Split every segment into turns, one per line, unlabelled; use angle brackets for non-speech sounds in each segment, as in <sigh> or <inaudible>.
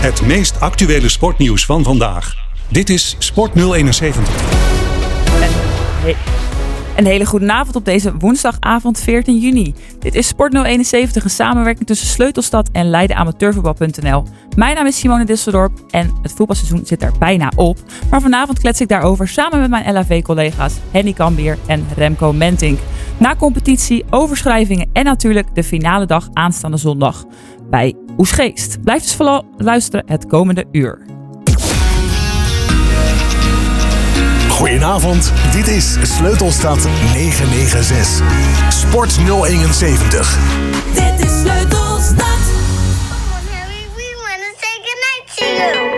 Het meest actuele sportnieuws van vandaag. Dit is Sport 071.
Hey. Een hele goede avond op deze woensdagavond 14 juni. Dit is Sport 071, een samenwerking tussen Sleutelstad en leidenamateurvoetbal.nl. Mijn naam is Simone Disseldorp en het voetbalseizoen zit er bijna op. Maar vanavond klets ik daarover samen met mijn LAV-collega's Henny Kambier en Remco Mentink. Na competitie, overschrijvingen en natuurlijk de finale dag aanstaande zondag bij Oesgeest. Blijf dus vooral luisteren het komende uur.
Goedenavond, dit is Sleutelstad 996. Sport 071.
Dit is Sleutelstad.
Harry, we want to say goodnight to you.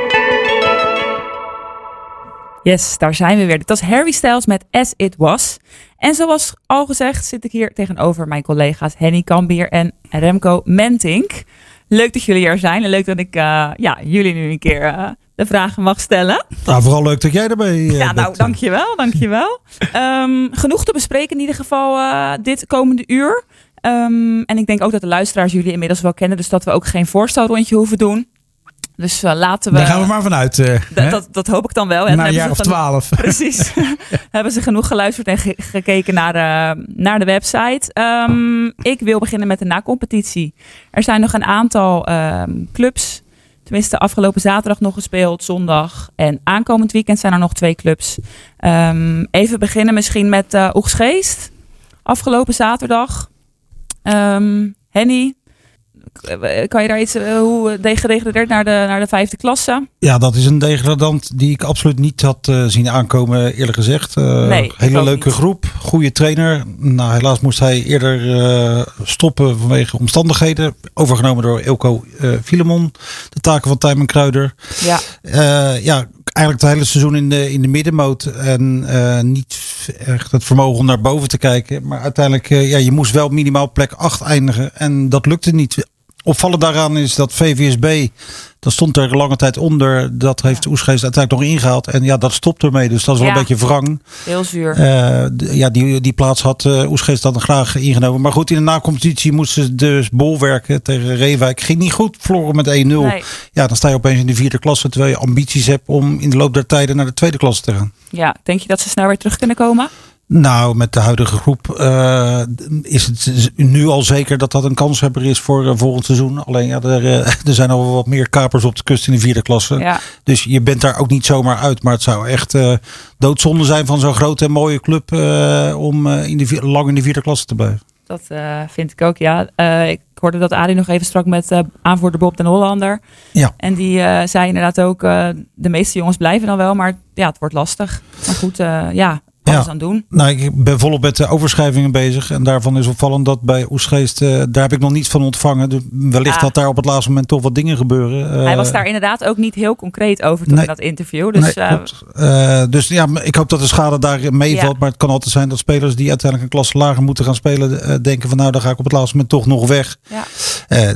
Yes, daar zijn we weer. Dit was Harry Styles met As It Was. En zoals al gezegd zit ik hier tegenover mijn collega's Henny Kambier en Remco Mentink. Leuk dat jullie er zijn en leuk dat ik uh, ja, jullie nu een keer uh, de vragen mag stellen.
Nou, vooral leuk dat jij erbij uh,
Ja, nou,
bent.
dankjewel, dankjewel. um, <laughs> genoeg te bespreken in ieder geval dit komende uur. Um, en ik denk ook dat de luisteraars jullie inmiddels wel kennen, dus dat we ook geen voorstelrondje hoeven doen. Dus uh, laten we.
Daar gaan we maar vanuit. Uh,
dat, dat, dat, hoop ik dan wel.
Na een jaar of twaalf. <laughs>
Precies. <laughs> hebben ze genoeg geluisterd en ge gekeken naar de, naar de website. Um, ik wil beginnen met de na-competitie. Er zijn nog een aantal um, clubs. Tenminste, afgelopen zaterdag nog gespeeld, zondag. En aankomend weekend zijn er nog twee clubs. Um, even beginnen misschien met uh, Oegsgeest. Afgelopen zaterdag. Henny, kan je daar iets, uh, hoe degradeerd naar de, naar de vijfde klasse?
Ja, dat is een degradant die ik absoluut niet had uh, zien aankomen, eerlijk gezegd. Uh,
nee,
hele leuke niet. groep, goede trainer. Nou, helaas moest hij eerder stoppen vanwege omstandigheden. Overgenomen door Ilko Filemon, de taken van Tijmen Kruider.
Ja.
ja, eigenlijk het hele seizoen in de, in de middenmoot. En niet echt het vermogen om naar boven te kijken. Maar uiteindelijk, ja, je moest wel minimaal plek 8 eindigen. En dat lukte niet. Opvallend daaraan is dat VVSB, dat stond er lange tijd onder. Dat heeft ja. Oesgeest uiteindelijk nog ingehaald. En ja, dat stopt ermee. Dus dat is wel
ja.
een beetje wrang.
Heel zuur.
Uh, ja, die, die plaats had uh, Oesgeest dan graag ingenomen. Maar goed, in de nacompetitie moesten ze dus bolwerken tegen Reewijk. Ging niet goed, verloren met 1-0.
Nee.
Ja, dan sta je opeens in de vierde klasse. Terwijl je ambities hebt om in de loop der tijden naar de tweede klasse te gaan.
Ja, denk je dat ze snel weer terug kunnen komen?
Nou, met de huidige groep uh, is het nu al zeker dat dat een kanshebber is voor uh, volgend seizoen. Alleen ja, er, uh, <laughs> er zijn al wat meer kapers op de kust in de vierde klasse.
Ja.
Dus je bent daar ook niet zomaar uit. Maar het zou echt doodzonde zijn van zo'n grote en mooie club om in de, lang in de vierde klasse te blijven.
Dat vind ik ook, ja. ik hoorde dat Adi nog even strak met aanvoerder Bob den Hollander.
Ja.
En die zei inderdaad ook, de meeste jongens blijven dan wel. Maar ja, het wordt lastig. Maar goed, ja, alles
ja.
aan doen.
Nou, ik ben volop met de overschrijvingen bezig. En daarvan is opvallend dat bij Oesgeest, uh, daar heb ik nog niets van ontvangen. Dus wellicht
Ja.
dat daar op het laatste moment toch wat dingen gebeuren. Uh,
Hij was daar inderdaad ook niet heel concreet over toen
nee.
in dat interview. Dus
nee,
eh.
Uh, dus ja, ik hoop dat de schade daar meevalt.
Ja.
Maar het kan altijd zijn dat spelers die uiteindelijk een klasse lager moeten gaan spelen, denken van nou, dan ga ik op het laatste moment toch nog weg.
ja.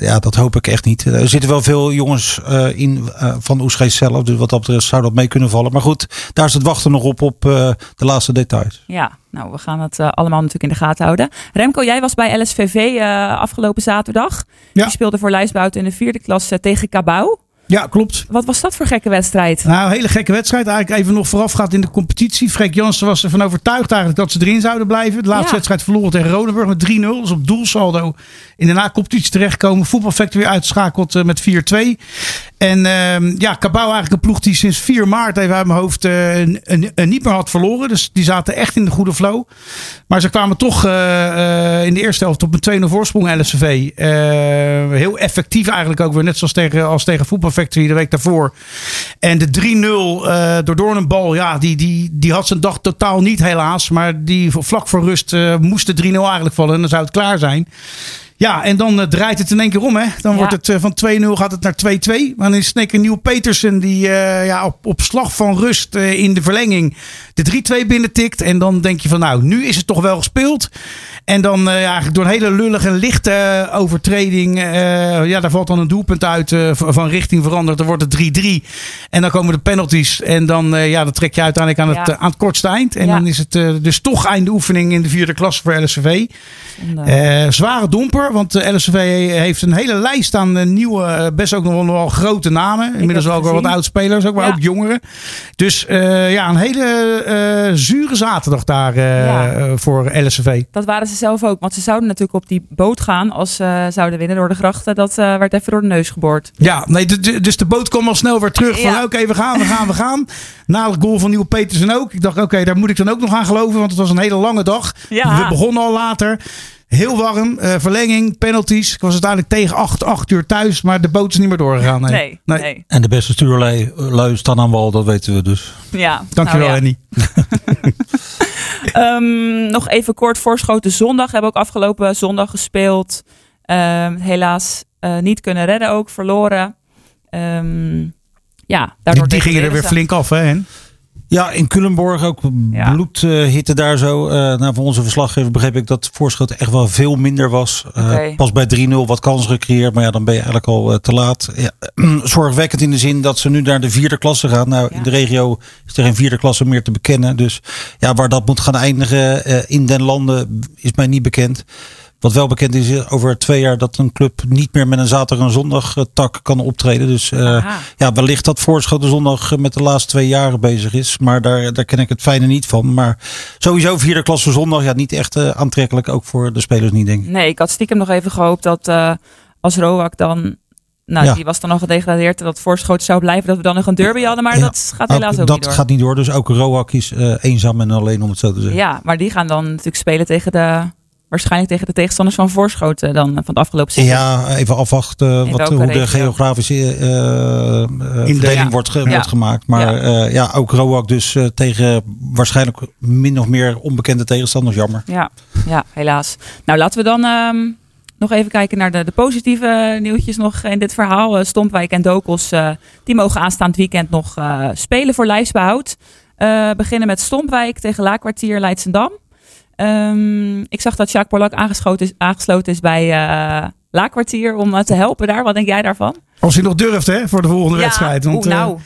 Ja, dat hoop ik echt niet. Er zitten wel veel jongens in van Oesgeest zelf. Dus wat dat betreft zou dat mee kunnen vallen. Maar goed, daar is het wachten nog op op de laatste details.
ja, nou, we gaan het uh, allemaal natuurlijk in de gaten houden. Remco, jij was bij LSVV uh, afgelopen zaterdag.
Ja.
Je speelde voor Lijsbuiten in de vierde klasse tegen Cabau.
Ja, klopt.
Wat was dat voor gekke wedstrijd?
Nou, een hele gekke wedstrijd. Eigenlijk even nog vooraf gaat in de competitie. Freek Jansen was ervan overtuigd eigenlijk dat ze erin zouden blijven. De laatste
Ja.
wedstrijd verloren tegen Rodenburg met 3-0. Dus op doelsaldo in de na-competitie terechtkomen. Voetbalfactor weer uitschakeld met 4-2. En uh, ja, Cabau eigenlijk een ploeg die sinds 4 maart even uit mijn hoofd uh, niet meer had verloren. Dus die zaten echt in de goede flow. Maar ze kwamen toch uh, in de eerste helft op een 2-0 voorsprong LSV. heel effectief eigenlijk ook weer. Net zoals tegen, als tegen Voetbal Factory de week daarvoor. En de 3-0 uh, door Doornenbal, ja, die, die, die had zijn dag totaal niet helaas. Maar die vlak voor rust moest de 3-0 eigenlijk vallen en dan zou het klaar zijn. Ja, en dan uh, draait het in één keer om. Hè? Dan
Ja.
wordt het uh, van 2-0 gaat het naar 2-2. Maar dan is keer Nieuw Petersen die uh, ja, op, op slag van rust in de verlenging de 3-2 binnentikt. En dan denk je van nou, nu is het toch wel gespeeld. En dan ja, eigenlijk door een hele lullige lichte overtreding. Ja, daar valt dan een doelpunt uit van richting veranderd. Dan wordt het 3-3. En dan komen de penalties. En dan, ja, dan trek je uiteindelijk aan het,
Ja.
aan het kortste eind. En dan is het dus toch einde oefening in de vierde klasse voor LSV. Eh, zware domper. Want de LSV heeft een hele lijst aan eh, nieuwe, eh, best ook nog wel, grote namen. Inmiddels ook wel wat oudspelers, ook, maar
Ja.
ook jongeren. Dus eh, ja, een hele eh, zure zaterdag daar eh,
Ja.
eh, voor LSV.
Dat waren ze zelf ook. Want ze zouden natuurlijk op die boot gaan als ze zouden winnen door de grachten. Dat eh, werd even door de neus geboord.
Ja, nee, dus de boot kwam al snel weer terug. Van
Ja.
oké, we gaan, we gaan, we gaan. Na het goal van Nieuwe Petersen ook. Ik dacht, oké, daar moet ik dan ook nog aan geloven. Want het was een hele lange dag.
Ja.
We begonnen al later. Heel warm, eh, verlenging, penalties. Ik was uiteindelijk tegen 8, 8 uur thuis. Maar de boot is niet meer doorgegaan. Nee,
Nee, nee.
En de beste stuurlui lui staan aan wal, dat weten we dus.
Ja,
Dankjewel,
nou ja.
Annie. <laughs>
Ehm, nog even kort voorschoten. Zondag hebben we ook afgelopen zondag gespeeld. Ehm, helaas eh, niet kunnen redden ook. Verloren. Ehm, ja,
Die,
daardoor
die gingen er weer flink af, hè?
Ja, in Culemborg ook
Ja.
bloedhitte daar zo. Eh nou, van onze verslaggever begreep ik dat voorschot echt wel veel minder was. Eh. Pas bij 3-0 wat kansen gecreëerd, maar ja, dan ben je eigenlijk al eh, te laat. Ja, <clears throat> zorgwekkend in de zin dat ze nu naar de vierde klasse gaan. Nou,
Ja.
in de regio is er geen vierde klasse meer te bekennen. Dus ja, waar dat moet gaan eindigen eh, in den landen is mij niet bekend. Wat wel bekend is eh, over twee jaar dat een club niet meer met een zaterdag en zondag eh, tak kan optreden. Dus eh, ja, wellicht dat Voorschoten zondag eh, met de laatste twee jaren bezig is. Maar daar, daar ken ik het fijne niet van. Maar sowieso vierde klasse zondag, ja, niet echt aantrekkelijk. Ook voor de spelers niet, denk ik.
Nee, ik had stiekem nog even gehoopt dat als Roak dan... Nou,
Ja.
die was dan al gedegradeerd. en Dat voorschoten zou blijven. Dat we dan nog een derby hadden. Maar
Ja.
dat gaat helaas ook,
dat
niet door.
gaat niet door. Dus ook Roak is eenzaam en alleen, om het zo te zeggen.
Ja, maar die gaan dan natuurlijk spelen tegen de... Waarschijnlijk tegen de tegenstanders van Voorschoten dan eh, van het afgelopen seizoen.
Ja, even afwachten
In
wat, hoe de geografische eh, eh, verdeling
Ja.
wordt, ge-
Ja.
wordt gemaakt. Maar ja, ja ook Roak dus tegen waarschijnlijk min of meer onbekende tegenstanders. Jammer.
Ja, ja, helaas. Nou, laten we dan ehm, nog even kijken naar de, de positieve nieuwtjes nog in dit verhaal. Stompwijk en Dokos, eh, die mogen aanstaand weekend nog eh, spelen voor lijfsbehoud. Eh beginnen met Stompwijk tegen Laakkwartier Leidsendam. Ehm, ik zag dat Jacques Polak aangesloten is, aangesloten is bij eh Laakkwartier om eh, te helpen daar. Wat denk jij daarvan?
Als hij nog durft, hè? Voor de volgende wedstrijd. Want, eh,
nou,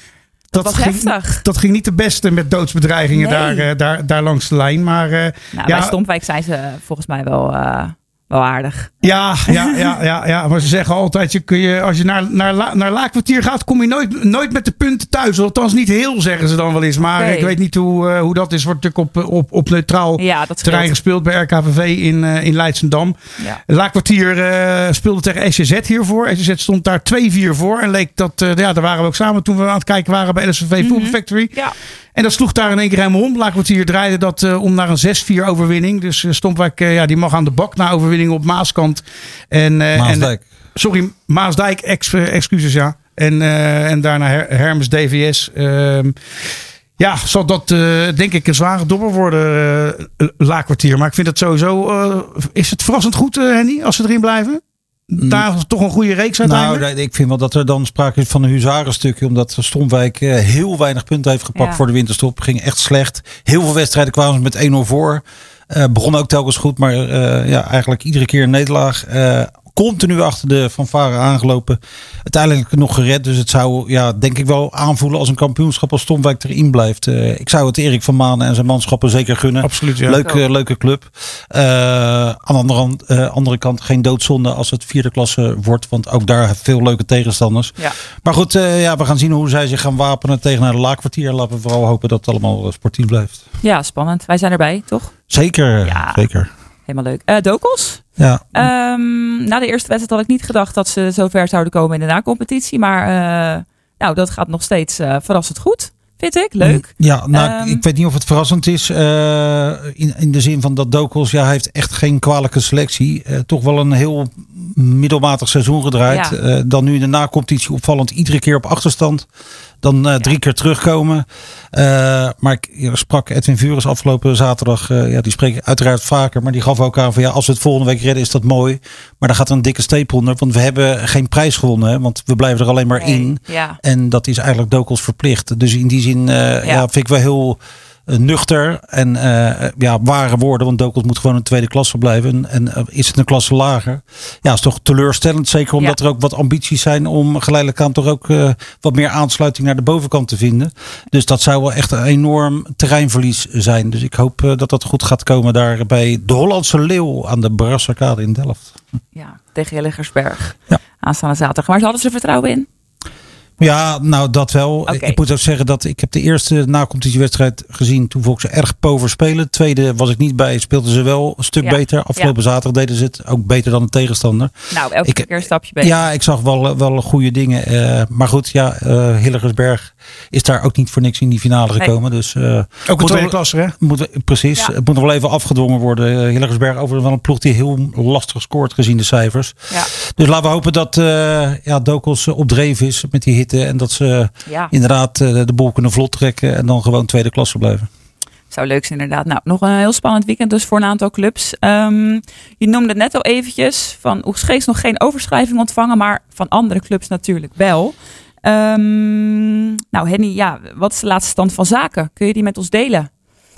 dat, was
ging,
heftig.
dat ging niet de beste met doodsbedreigingen
Nee.
daar, daar, daar langs de lijn. Maar eh,
Nou,
ja,
bij Stompwijk zijn ze volgens mij wel, eh, wel aardig.
Ja, ja, ja, ja, ja, maar ze zeggen altijd, je kun je, als je naar, naar, La- naar Laakkwartier gaat, kom je nooit, nooit met de punten thuis. Althans niet heel, zeggen ze dan wel eens. Maar ik weet niet hoe, eh, hoe dat is. Wordt natuurlijk op, op, op neutraal
Ja, dat
terrein gespeeld bij RKVV in, eh in Leidsendam.
Ja.
Laakkwartier eh, speelde tegen SCZ hiervoor. SCZ stond daar 2-4 voor. En leek dat, ja, daar waren we ook samen toen we aan het kijken waren bij LSVV Football Factory.
Ja.
En dat sloeg daar in één keer helemaal om. Laakkwartier draaide dat om naar een 6-4 overwinning. Dus eh, Stompwijk ja, die mag aan de bak na overwinning op Maaskant. En, eh, en,
Maasdijk.
sorry, Maasdijk, ex, eh, excuses ja. En, eh, en daarna Her- Hermes DVS. Ehm, ja, zal dat eh, denk ik een zware dobber worden, eh, Laakkwartier. Maar ik vind het sowieso... eh, is het verrassend goed, eh, Henny, als ze erin blijven? Daar is toch een goede reeks uiteindelijk?
Nou, ik vind wel dat er dan sprake is van een huzarenstukje. Omdat Stomwijk eh, heel weinig punten heeft gepakt
Ja.
voor de winterstop. Ging echt slecht. Heel veel wedstrijden kwamen ze met 1-0 voor. Eh begon ook telkens goed. Maar eh, ja, eigenlijk iedere keer een nederlaag. Continu achter de fanfare aangelopen. Uiteindelijk nog gered. Dus het zou ja, denk ik wel aanvoelen als een kampioenschap als Stomwijk erin blijft. Eh, ik zou het Erik van Maan en zijn manschappen zeker gunnen.
Absoluut, ja.
Leuke, leuke club. Eh, aan de andere, eh, andere kant geen doodzonde als het vierde klasse wordt. Want ook daar veel leuke tegenstanders.
Ja.
Maar goed, eh, ja, we gaan zien hoe zij zich gaan wapenen tegen naar de laakkwartier. Laten we vooral hopen dat het allemaal sportief blijft.
ja, spannend. Wij zijn erbij, toch?
Zeker,
Ja.
zeker.
Helemaal leuk. Eh Dokos?
Ja.
Ehm, na de eerste wedstrijd had ik niet gedacht dat ze zo ver zouden komen in de nacompetitie. Maar eh, nou, dat gaat nog steeds eh, verrassend goed. Vind ik. Leuk.
Ja, nou,
Ehm.
ik weet niet of het verrassend is. in, in de zin van dat Dokos, ja, hij heeft echt geen kwalijke selectie. Toch wel een heel middelmatig seizoen gedraaid.
Ja.
Dan nu in de nacompetitie opvallend iedere keer op achterstand. Dan eh, drie keer terugkomen. Eh, maar ik sprak Edwin Vuris afgelopen zaterdag. eh, ja, die spreekt uiteraard vaker. Maar die gaf ook aan van ja, als we het volgende week redden is dat mooi. Maar daar gaat een dikke steep onder. Want we hebben geen prijs gewonnen. Hè, want we blijven er alleen maar
Nee,
in.
Ja.
En dat is eigenlijk Dokos verplicht. Dus in die zin ja. vind ik wel heel nuchter en eh, ja, ware woorden. Want Dokels moet gewoon een tweede klasse blijven. En, en eh, is het een klasse lager? Ja, is toch teleurstellend. Zeker omdat
Ja.
er ook wat ambities zijn om geleidelijk aan toch ook eh, wat meer aansluiting naar de bovenkant te vinden. Dus dat zou wel echt een enorm terreinverlies zijn. Dus ik hoop eh, dat dat goed gaat komen daar bij de Hollandse Leeuw aan de Brasserkade in Delft.
Ja, tegen Jelligersberg.
Ja.
Aanstaande zaterdag. Maar ze hadden ze er vertrouwen in?
Ja, nou dat wel. Ik moet ook zeggen dat ik heb de eerste na-competitiewedstrijd gezien. Toen vond ik ze erg pover spelen. Tweede was ik niet bij. Speelden ze wel een stuk
Ja.
beter. Afgelopen zaterdag deden ze het ook beter dan de tegenstander.
Nou, elke
Ik-
keer een stapje beter.
Ja, ik zag wel, wel goede dingen. Eh, maar goed, ja, Hillegersberg is daar ook niet voor niks in die finale
Nee.
gekomen. Dus eh,
Ook een tweede klasse, hè?
moet, precies.
Ja.
Het moet nog wel even afgedwongen worden. Uh, Hillegersberg overigens wel een ploeg die heel lastig scoort gezien de cijfers.
Ja.
Dus laten we hopen dat eh ja, Dokos eh, op dreef is met die hitte. En dat ze
Ja.
inderdaad eh, de bol kunnen vlot trekken. En dan gewoon tweede klasse blijven.
Zou leuk zijn inderdaad. Nou, nog een heel spannend weekend dus voor een aantal clubs. Ehm, je noemde het net al eventjes. Van Oegstgeest nog geen overschrijving ontvangen. Maar van andere clubs natuurlijk wel. Ehm, nou Henny, ja, wat is de laatste stand van zaken? Kun je die met ons delen?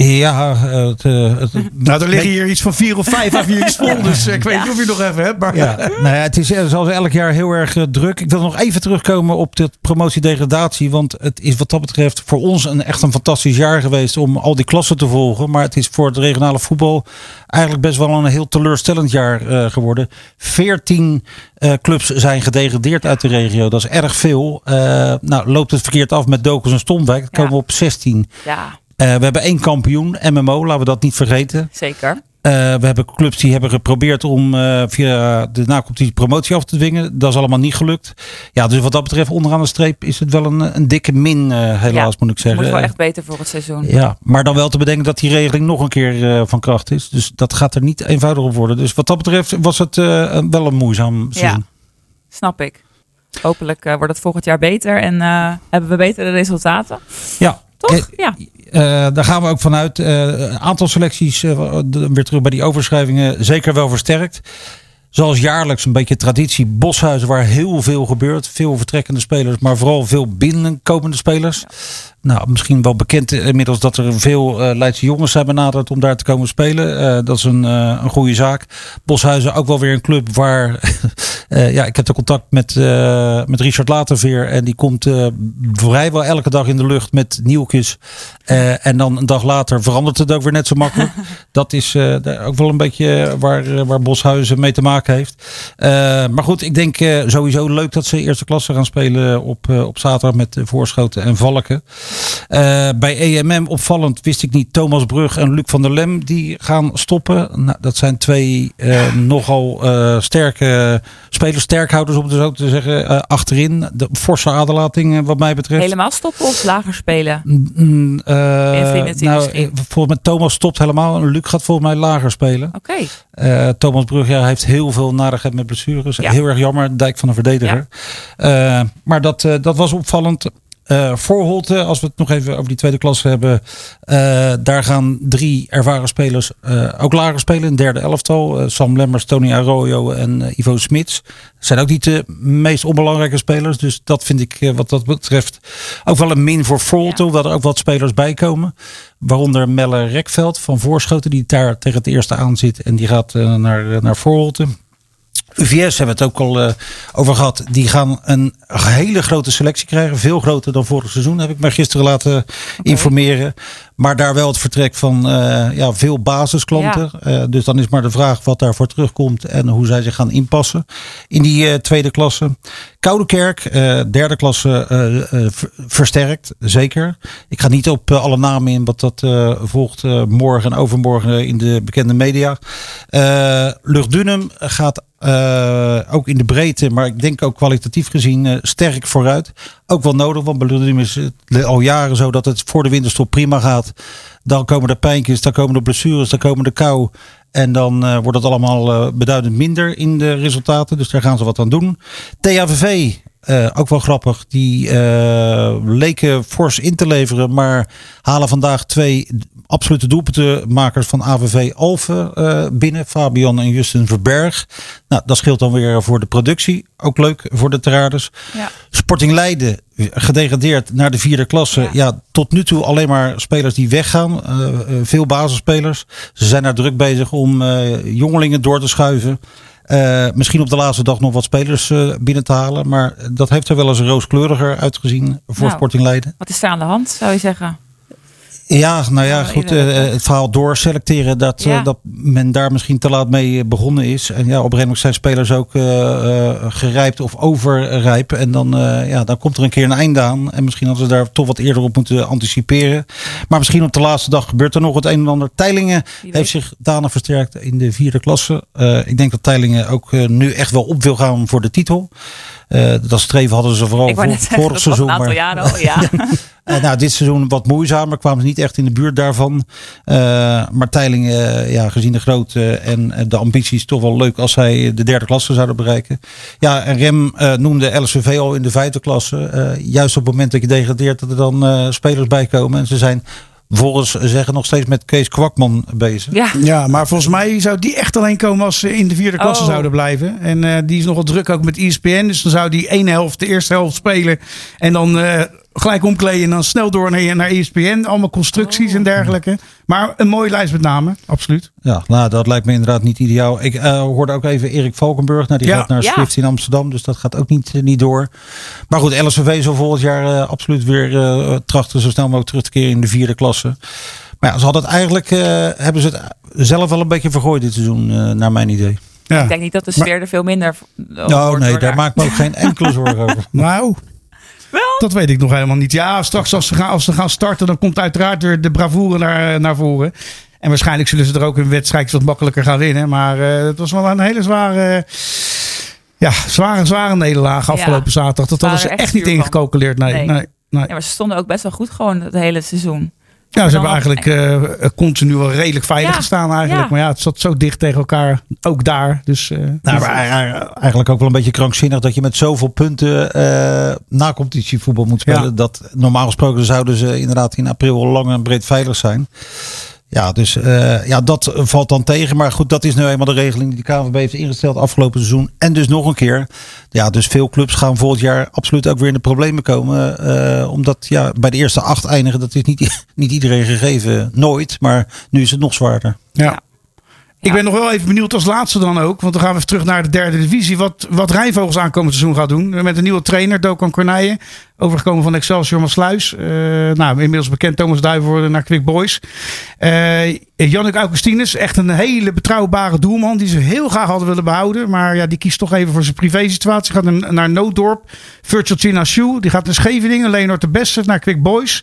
Ja, het, eh, het, <laughs>
Nou, er liggen hier iets van vier of vijf A4's vol. Dus eh, ik weet
Ja.
niet of je nog even hebt. Maar
Ja, nou ja, het is eh, zoals elk jaar heel erg eh, druk. Ik wil nog even terugkomen op de promotie-degradatie. Want het is wat dat betreft voor ons een, echt een fantastisch jaar geweest om al die klassen te volgen. Maar het is voor het regionale voetbal eigenlijk best wel een heel teleurstellend jaar eh, geworden. Veertien eh, clubs zijn gedegradeerd uit de regio. Dat is erg veel. Eh, nou, loopt het verkeerd af met Dokers en Stomwijk. Dan komen we op 16.
Ja,
we hebben één kampioen, MMO, laten we dat niet vergeten.
zeker.
Eh, we hebben clubs die hebben geprobeerd om eh, via de nacompetitie promotie af te dwingen. Dat is allemaal niet gelukt. Ja, dus wat dat betreft onderaan de streep is het wel een, een dikke min, eh, helaas
Ja,
moet ik zeggen.
Moet wel echt beter voor het seizoen.
Ja, maar dan wel te bedenken dat die regeling nog een keer eh, van kracht is. Dus dat gaat er niet eenvoudig op worden. Dus wat dat betreft was het eh, wel een moeizaam seizoen.
Snap ik. Hopelijk eh, wordt het volgend jaar beter en eh, hebben we betere resultaten.
Ja.
Toch?
Eh,
Ja.
Eh, daar gaan we ook vanuit. Eh, een aantal selecties, weer terug bij die overschrijvingen, zeker wel versterkt. Zoals jaarlijks een beetje traditie. Boshuizen waar heel veel gebeurt. Veel vertrekkende spelers, maar vooral veel binnenkomende spelers. Nou, misschien wel bekend inmiddels dat er veel eh Leidse jongens zijn benaderd om daar te komen spelen. Eh, dat is een, eh, een goede zaak. Boshuizen ook wel weer een club waar... <laughs> ja, ik heb de contact met, met Richard Laterveer. En die komt vrijwel elke dag in de lucht met nieuwtjes. En dan een dag later verandert het ook weer net zo makkelijk. <laughs> dat is ook wel een beetje waar, waar Boshuizen mee te maken heeft. Maar goed, ik denk sowieso leuk dat ze eerste klasse gaan spelen op, op zaterdag met Voorschoten en Valken. Eh, bij EMM opvallend wist ik niet Thomas Brug en Luc van der Lem die gaan stoppen. Nou, dat zijn twee eh, nogal eh, sterke spelers, sterkhouders om het zo te zeggen, achterin. De forse aderlating wat mij betreft.
Helemaal stoppen of lager spelen?
Nou, volgens mij Thomas stopt helemaal en Luc gaat volgens mij lager spelen.
Oké.
Thomas Brug ja, heeft heel veel narigheid met blessures.
Ja.
Heel erg jammer, dijk van een verdediger. Maar dat, dat was opvallend. Eh Voorholte, als we het nog even over die tweede klasse hebben. eh, daar gaan drie ervaren spelers eh, ook lager spelen. Een derde elftal. Sam Lemmers, Tony Arroyo en Ivo Smits. Zijn ook niet de meest onbelangrijke spelers. Dus dat vind ik wat dat betreft ook wel een min voor Voorholte.
Ja.
Hoewel er ook wat spelers bij komen. Waaronder Melle Rekveld van Voorschoten. Die daar tegen het eerste aan zit. En die gaat naar, naar Voorholte. UVS hebben we het ook al eh, over gehad. Die gaan een hele grote selectie krijgen. Veel groter dan vorig seizoen, heb ik mij gisteren laten informeren. Maar daar wel het vertrek van eh, ja, veel basisklanten. Eh, dus dan is maar de vraag wat daarvoor terugkomt en hoe zij zich gaan inpassen in die eh, tweede klasse. Koudekerk, eh, derde klasse, ver- versterkt, zeker. Ik ga niet op alle namen in, want dat volgt morgen en overmorgen in de bekende media. Luchtdunum gaat ook in de breedte, maar ik denk ook kwalitatief gezien sterk vooruit. Ook wel nodig, want Luchtdunum is het al jaren zo dat het voor de winterstop prima gaat. Dan komen er pijntjes, dan komen er blessures, dan komen de kou. En dan eh, wordt het allemaal eh, beduidend minder in de resultaten. Dus daar gaan ze wat aan doen. THVV eh, ook wel grappig. Die eh, leken fors in te leveren. Maar halen vandaag twee absolute doelpuntenmakers van AVV Alphen eh, binnen. Fabian en Justin Verberg. Nou, dat scheelt dan weer voor de productie. Ook leuk voor de Terraders.
Ja.
Sporting Leiden gedegradeerd naar de vierde klasse.
Ja.
Ja. tot nu toe alleen maar spelers die weggaan. Veel basisspelers. Ze zijn daar druk bezig om jongelingen door te schuiven. Eh, misschien op de laatste dag nog wat spelers eh, binnen te halen. Maar dat heeft er wel eens rooskleuriger uitgezien voor
Nou.
Sporting Leiden.
Wat is er aan de hand, zou je zeggen?
Ja, nou ja,
Ja,
goed. eh, het verhaal doorselecteren, dat, eh,
Ja.
dat men daar misschien te laat mee eh, begonnen is. En ja, op een zijn spelers ook gerijpt of overrijp. En dan, ja, dan komt er een keer een einde aan. En misschien hadden ze daar toch wat eerder op moeten anticiperen. Maar misschien op de laatste dag gebeurt er nog het een en ander. Teilingen heeft zich danig versterkt in de vierde klasse. Ik denk dat Teilingen ook nu echt wel op wil gaan voor de titel. Eh, dat streven hadden ze vooral voor, vorig
was een
seizoen.
aantal
maar-
jaren al. <laughs> Ja.
nou, dit seizoen wat moeizamer. Kwamen ze niet echt in de buurt daarvan. Eh, maar Teiling, eh, ja, gezien de grootte en de ambities, toch wel leuk als zij de derde klasse zouden bereiken. Ja, en Rem noemde LSVV al in de vijfde klasse. Juist op het moment dat je degradeert, dat er dan spelers bij komen. En ze zijn volgens zeggen nog steeds met Kees Kwakman bezig.
ja.
Ja, maar volgens mij zou die echt alleen komen als ze in de vierde klasse
Oh.
zouden blijven. En eh, die is nogal druk ook met ESPN. Dus dan zou die één helft, de eerste helft spelen. En dan eh, gelijk omkleden en dan snel door naar, naar ESPN. Allemaal constructies
Oh.
en dergelijke. Maar een mooie lijst met name, absoluut.
Ja, nou, dat lijkt me inderdaad niet ideaal. Ik eh, hoorde ook even Erik Valkenburg. Nou, die
Ja.
gaat naar
Ja.
Swift in Amsterdam. Dus dat gaat ook niet, eh, niet door. Maar goed, LSVV zal volgend jaar eh, absoluut weer eh, trachten zo snel mogelijk terug te keren in de vierde klasse. Maar ja, ze hadden het eigenlijk, eh, hebben ze het zelf wel een beetje vergooid dit seizoen, eh, naar mijn idee.
Ja.
Ik denk niet dat de sfeer er veel minder
Nou, nee, daar maak ik me ook geen enkele zorgen over. <laughs>
Nou? Dat weet ik nog helemaal niet. Ja, straks als ze gaan, als ze gaan starten, dan komt uiteraard weer de bravoure naar, naar voren. En waarschijnlijk zullen ze er ook een wedstrijd wat makkelijker gaan winnen. Maar eh, het was wel een hele zware, ja, zware, zware nederlaag afgelopen zaterdag. Dat hadden ze echt niet. Nee,
Nee.
nee. nee.
Ja, maar ze stonden ook best wel goed gewoon het hele seizoen.
Ja, ze hebben eigenlijk eh, continu wel redelijk veilig
Ja,
gestaan eigenlijk.
ja.
Maar ja, het zat zo dicht tegen elkaar. Ook daar. Dus, eh,
Nou,
dus-
maar eigenlijk- ook wel een beetje krankzinnig dat je met zoveel punten eh na competitievoetbal moet spelen.
Ja.
Dat normaal gesproken zouden ze inderdaad in april al lang en breed veilig zijn. Ja, dus eh, ja, dat valt dan tegen. Maar goed, dat is nu eenmaal de regeling die de KNVB heeft ingesteld afgelopen seizoen. En dus nog een keer. Ja, dus veel clubs gaan volgend jaar absoluut ook weer in de problemen komen. eh, omdat ja, bij de eerste acht eindigen, dat is niet, <laughs> niet iedereen gegeven. Nooit. Maar nu is het nog zwaarder.
ja.
Ja.
Ik ben nog wel even benieuwd als laatste dan ook. Want dan gaan we even terug naar de derde divisie. Wat, wat Rijnvogels aankomend seizoen gaat doen. Met een nieuwe trainer, Dokan Cornijen. Overgekomen van Excelsior Maasluis. Eh nou, inmiddels bekend Thomas Duivenvoorde naar Quick Boys. Eh Jannik Augustinus, echt een hele betrouwbare doelman. Die ze heel graag hadden willen behouden. Maar ja, die kiest toch even voor zijn privésituatie. Gaat naar, Nooddorp. Virtual China Shoe. Die gaat naar Scheveningen. Leonard de Beste naar Quick Boys.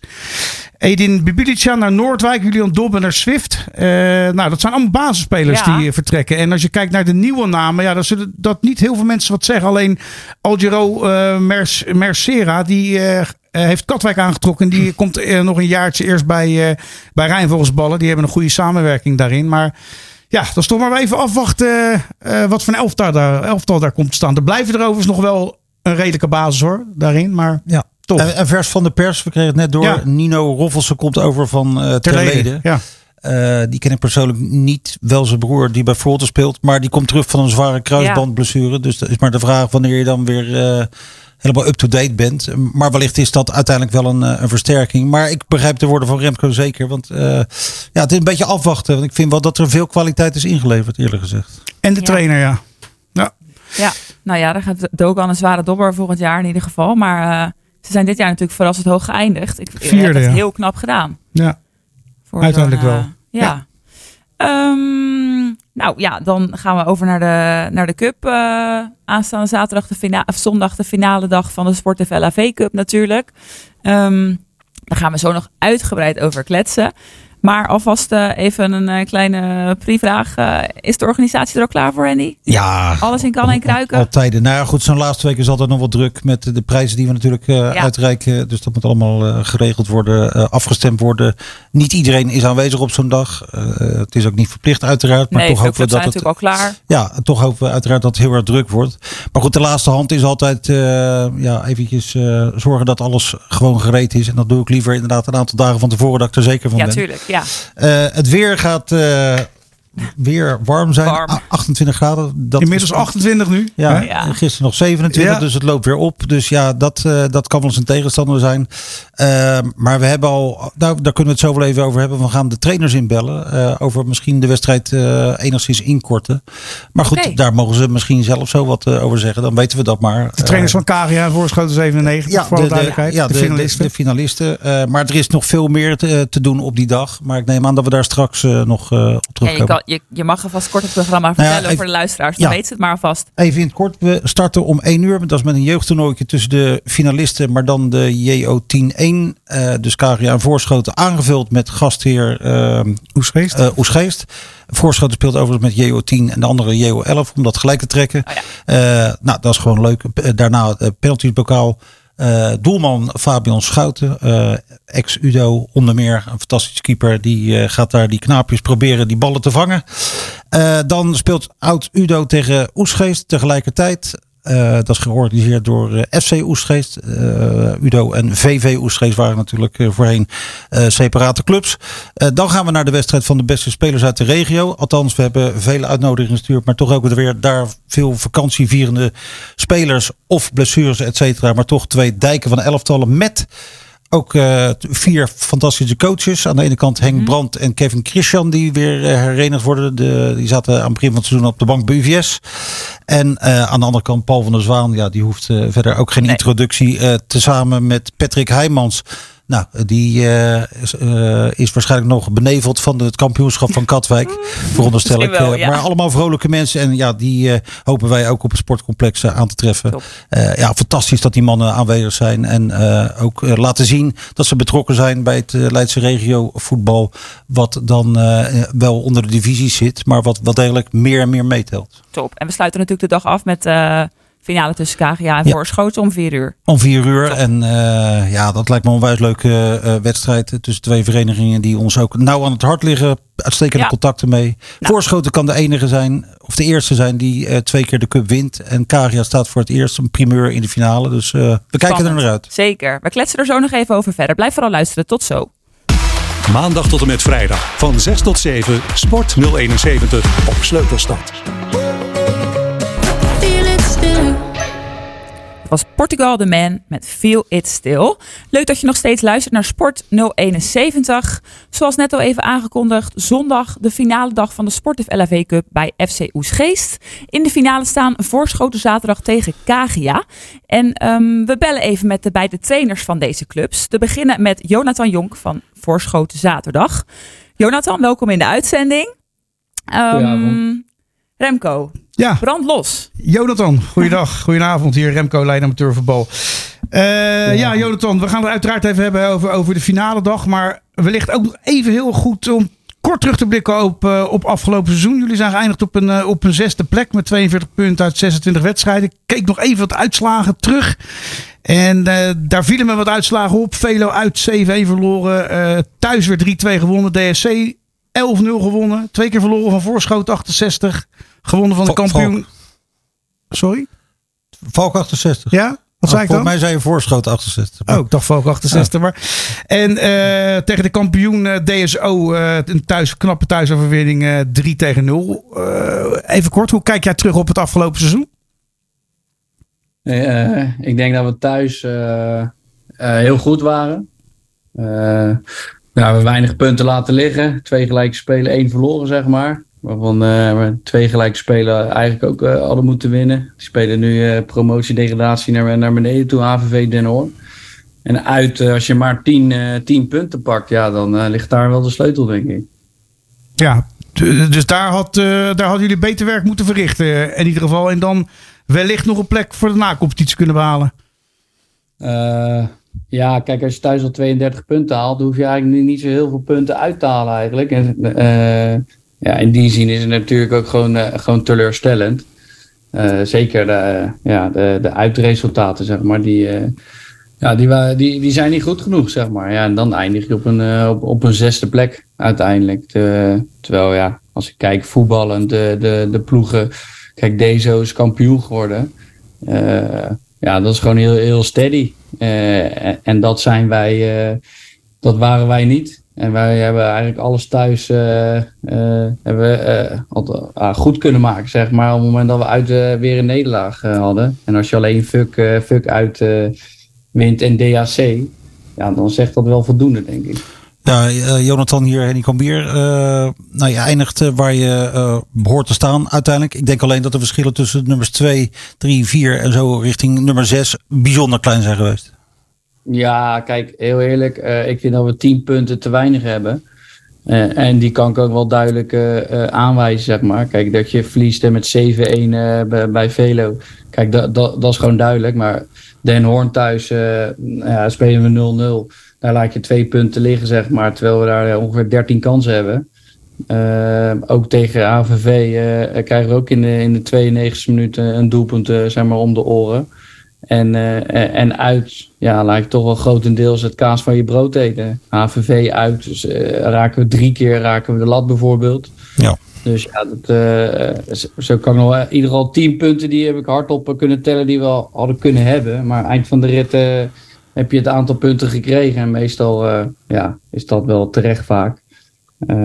Edin Bibilica naar Noordwijk. Julian Dobben naar Swift. Eh, nou, dat zijn allemaal basisspelers
Ja.
die vertrekken. En als je kijkt naar de nieuwe namen. Ja, dan zullen dat niet heel veel mensen wat zeggen. Alleen Algero eh Mers, Mercera. Die eh, eh, heeft Katwijk aangetrokken. Die <clears throat> komt nog een jaartje eerst bij, bij Rijnvogelsballen. Die hebben een goede samenwerking daarin. Maar ja, dan is toch maar even afwachten wat voor een elftal daar, elftal daar komt te staan. Er blijven er overigens nog wel een redelijke basis hoor, daarin. Maar
Ja.
Toch.
En, en vers van de pers, we kregen het net door.
Ja.
Nino Roffelsen komt over van uh, Terlede.
Ja.
Uh, die ken ik persoonlijk niet. Wel zijn broer die bij Volta speelt. Maar die komt terug van een zware kruisbandblessure. Dus dat is maar de vraag wanneer je dan weer uh, helemaal up-to-date bent. Maar wellicht is dat uiteindelijk wel een, een versterking. Maar ik begrijp de woorden van Remco zeker. Want uh, ja, het is een beetje afwachten. Want ik vind wel dat er veel kwaliteit is ingeleverd eerlijk gezegd.
En de
Ja.
trainer ja. ja.
Ja, nou ja, daar gaat Dogan een zware dobber volgend jaar in ieder geval. Maar uh, ze zijn dit jaar natuurlijk verrassend hoog geëindigd. Ik
Vierde,
heb het
ja.
heel knap gedaan.
ja.
Voor
Uiteindelijk wel.
Ja. Um, nou ja, dan gaan we over naar de, naar de Cup. Uh, aanstaande zaterdag de of zondag de finale dag van de Sportef LAV Cup natuurlijk. Um, daar gaan we zo nog uitgebreid over kletsen. Maar alvast eh, even een eh, kleine pre-vraag. Eh, is de organisatie er al klaar voor, Andy?
Ja.
Alles in kan en kruiken?
Altijd. Nou ja, goed, zo'n laatste week is altijd nog wat druk met de prijzen die we natuurlijk uitreiken. Dus dat moet allemaal geregeld worden, afgestemd worden. Niet iedereen is aanwezig op zo'n dag. Het is ook niet verplicht uiteraard. Maar
nee,
toch hopen we dat
zijn
het
natuurlijk al klaar.
Ja, toch hopen we uiteraard dat het heel erg druk wordt. Maar goed, de laatste hand is altijd eh, ja, eventjes zorgen dat alles gewoon gereed is. En dat doe ik liever inderdaad een aantal dagen van tevoren dat ik er zeker van
Ja,
ben.
tuurlijk. Ja.
Eh, het weer gaat eh, weer warm zijn.
Warm.
A- 28 graden. Dat
Inmiddels
is-
28 nu.
Ja,
Hè?
Ja.
gisteren nog 27,
Ja.
dus het loopt weer op. Dus ja, dat, eh, dat kan wel eens een tegenstander zijn. Eh, maar we hebben al, nou, daar kunnen we het zo wel even over hebben. We gaan de trainers inbellen. eh, over misschien de wedstrijd eh, enigszins inkorten. Maar goed, daar mogen ze misschien zelf zo wat over zeggen. Dan weten we dat maar.
De trainers van en Voorschoten 97.
ja,
voor alle duidelijkheid.
ja,
de,
de,
finalisten.
De, de finalisten. Eh, maar er is nog veel meer te, te doen op die dag. Maar ik neem aan dat we daar straks nog eh, op terugkomen.
Je, je mag alvast kort het programma
Nou ja,
vertellen
even-
voor de luisteraars. Dan
Ja.
weten ze het maar alvast.
Even in het kort, we starten om 1 uur. Dat is met een jeugdtoernooitje tussen de finalisten, maar dan de JO10-1. eh dus Karia en Voorschoten aangevuld met gastheer eh
Oesgeest.
eh, Oesgeest. Voorschoten speelt overigens met JO10 en de andere JO11 om dat gelijk te trekken.
Oh ja.
Eh, nou, dat is gewoon leuk. Daarna Eh, doelman Fabian Schouten, eh, ex-Udo onder meer, een fantastische keeper. Die eh, gaat daar die knaapjes proberen die ballen te vangen. Dan speelt oud-Udo tegen Oesgeest tegelijkertijd. Eh, dat is georganiseerd door eh, FC Oesgeest. Eh, Udo en VV Oesgeest waren natuurlijk voorheen separate clubs. Dan gaan we naar de wedstrijd van de beste spelers uit de regio. Althans, we hebben vele uitnodigingen gestuurd. Maar toch ook weer daar veel vakantievierende spelers of blessures, et cetera. Maar toch twee dijken van elftallen met ook eh, vier fantastische coaches. Aan de ene kant Henk Brandt en Kevin Christian, die weer eh, herenigd worden. De, die zaten aan het begin van het seizoen op de bank bij UVS. En eh, aan de andere kant Paul van der Zwaan. Ja, die hoeft verder ook geen
Nee.
introductie. tezamen met Patrick Heijmans. Nou, die eh, is, eh, is waarschijnlijk nog beneveld van het kampioenschap van Katwijk. <laughs> Veronderstel ik.
Wel,
Eh,
ja.
Maar allemaal vrolijke mensen. En ja, die hopen wij ook op het sportcomplex aan te treffen. Ja, fantastisch dat die mannen aanwezig zijn. En ook laten zien dat ze betrokken zijn bij het Leidse regio voetbal. Wat dan wel onder de divisie zit. Maar wat wel degelijk meer en meer meetelt.
Top. En we sluiten natuurlijk de dag af met finale tussen Kagia en
Ja.
Voorschoten om vier uur.
Om vier uur. En eh, ja, dat lijkt me een onwijs leuke eh, wedstrijd tussen twee verenigingen die ons ook nauw aan het hart liggen. Uitstekende
Ja.
contacten mee.
Nou.
Voorschoten kan de enige zijn, of de eerste zijn, die eh, twee keer de cup wint. En Karia staat voor het eerst een primeur in de finale. Dus eh, we kijken er naar uit.
Zeker. We kletsen er zo nog even over verder. Blijf vooral luisteren. Tot zo.
Maandag tot en met vrijdag van 6 tot 7 Sport 071 op Sleutelstad.
Was Portugal the Man met Feel It Still. Leuk dat je nog steeds luistert naar Sport 071. Zoals net al even aangekondigd, zondag de finale dag van de Sportive LHV Cup bij FC Oesgeest. In de finale staan Voorschoten zaterdag tegen Kagia. En ehm, we bellen even met de beide trainers van deze clubs. Te beginnen met Jonathan Jonk van Voorschoten zaterdag. Jonathan, welkom in de uitzending.
Goedenavond.
Remco,
Ja,
brand los.
Jonathan, goeiedag. <laughs> Goedenavond hier, Remco Leiden Amateurvoetbal. Eh ja, Jonathan, we gaan het uiteraard even hebben over, over de finale dag. Maar wellicht ook nog even heel goed om kort terug te blikken op, eh, op afgelopen seizoen. Jullie zijn geëindigd op een, eh, op een zesde plek met 42 punten uit 26 wedstrijden. Ik keek nog even wat uitslagen terug. En daar vielen me wat uitslagen op. Velo uit 7-1 verloren. Thuis weer 3-2 gewonnen. DSC 11-0 gewonnen. Twee keer verloren van Voorschoot 68. Gewonnen van de kampioen. Sorry?
Valk 68.
Ja? Wat zei ik dan?
Volgens mij zei je voorschoot 68.
Oh, ik dacht Valk 68. Maar. En eh, tegen de kampioen eh, DSO, eh, een thuis, knappe thuisoverwinning eh 3 tegen 0. Eh, even kort, hoe kijk jij terug op het afgelopen seizoen?
Eh, ik denk dat we thuis eh, eh, heel goed waren. Ja, we hebben weinig punten laten liggen. Twee gelijke spelen, één verloren, zeg maar. Waarvan we twee gelijke spelen eigenlijk ook eh, hadden moeten winnen. Die spelen nu eh promotie-degradatie naar, naar beneden toe, HVV Den Hoorn. En uit, als je maar 10 eh, 10 punten pakt, ja, dan ligt daar wel de sleutel, denk ik.
Ja, dus daar, had, daar hadden jullie beter werk moeten verrichten. In ieder geval. En dan wellicht nog een plek voor de nacompetitie kunnen behalen.
Ja, kijk, als je thuis al 32 punten haalt, dan hoef je eigenlijk niet, zo heel veel punten uit te halen eigenlijk. En, eh, ja, in die zin is het natuurlijk ook gewoon, eh, gewoon teleurstellend. Eh, zeker de, ja, de, de uitresultaten, zeg maar, die, ja, die, die, die zijn niet goed genoeg, zeg maar. Ja, en dan eindig je op een, op, op een zesde plek uiteindelijk. Te- terwijl, ja, als ik kijk voetballend, de, de, de ploegen... Kijk, Dezo is kampioen geworden. Ja, dat is gewoon heel, heel steady. Eh, en, dat zijn wij, eh, dat waren wij niet. En wij hebben eigenlijk alles thuis eh, hebben, ah, goed kunnen maken, zeg maar. Op het moment dat we uit weer een nederlaag hadden. En als je alleen fuck, fuck uit wint en DAC, ja, dan zegt dat wel voldoende, denk ik.
Ja, eh, Jonathan hier, Henny Cambier. eh nou, je eindigt eh, waar je eh, behoort te staan uiteindelijk. Ik denk alleen dat de verschillen tussen nummers 2, 3, 4 en zo richting nummer 6 bijzonder klein zijn geweest.
Ja, kijk, heel eerlijk. ik vind dat we 10 punten te weinig hebben. En die kan ik ook wel duidelijk aanwijzen, zeg maar. Kijk, dat je verliest met 7-1 eh, bij, bij Velo. Kijk, dat, dat, dat is gewoon duidelijk. Maar Den Hoorn thuis ja, spelen we 0-0. Daar laat je twee punten liggen, zeg maar. Terwijl we daar eh, ongeveer 13 kansen hebben. Eh, ook tegen AVV eh, krijgen we ook in de, in de 92 minuten een doelpunt zeg maar, om de oren. En, en- uit, ja, laat je toch wel grotendeels het kaas van je brood eten. HVV uit, dus raken we drie keer raken we de lat bijvoorbeeld.
Ja.
Dus ja, dat, zo- kan ik nog wel, in ieder geval tien punten die heb ik hardop kunnen tellen die we al hadden kunnen hebben. Maar eind van de rit heb je het aantal punten gekregen. En meestal eh, ja, is dat wel terecht vaak. Eh,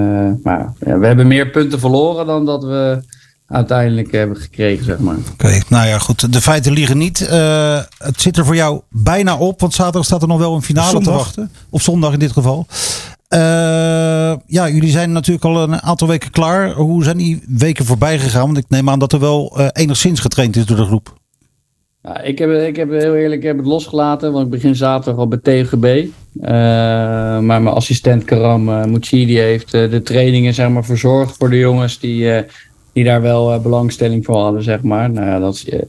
maar ja, we hebben meer punten verloren dan dat we uiteindelijk hebben gekregen, zeg maar.
Oké, nou ja, goed. De feiten liegen niet. Eh, het zit er voor jou bijna op, want zaterdag staat er nog wel een finale
Zondag.
te wachten. Of zondag in dit geval. Eh, ja, jullie zijn natuurlijk al een aantal weken klaar. Hoe zijn die weken voorbij gegaan? Want ik neem aan dat er wel enigszins getraind is door de groep.
Ja, ik, heb, ik heb heel eerlijk ik heb het losgelaten, want ik begin zaterdag al bij TGB. Eh, maar mijn assistent Karam uh, die heeft eh, de trainingen zeg maar, verzorgd voor de jongens die, eh, die daar wel eh, belangstelling voor hadden. Zeg maar. nou, ja, dat eh,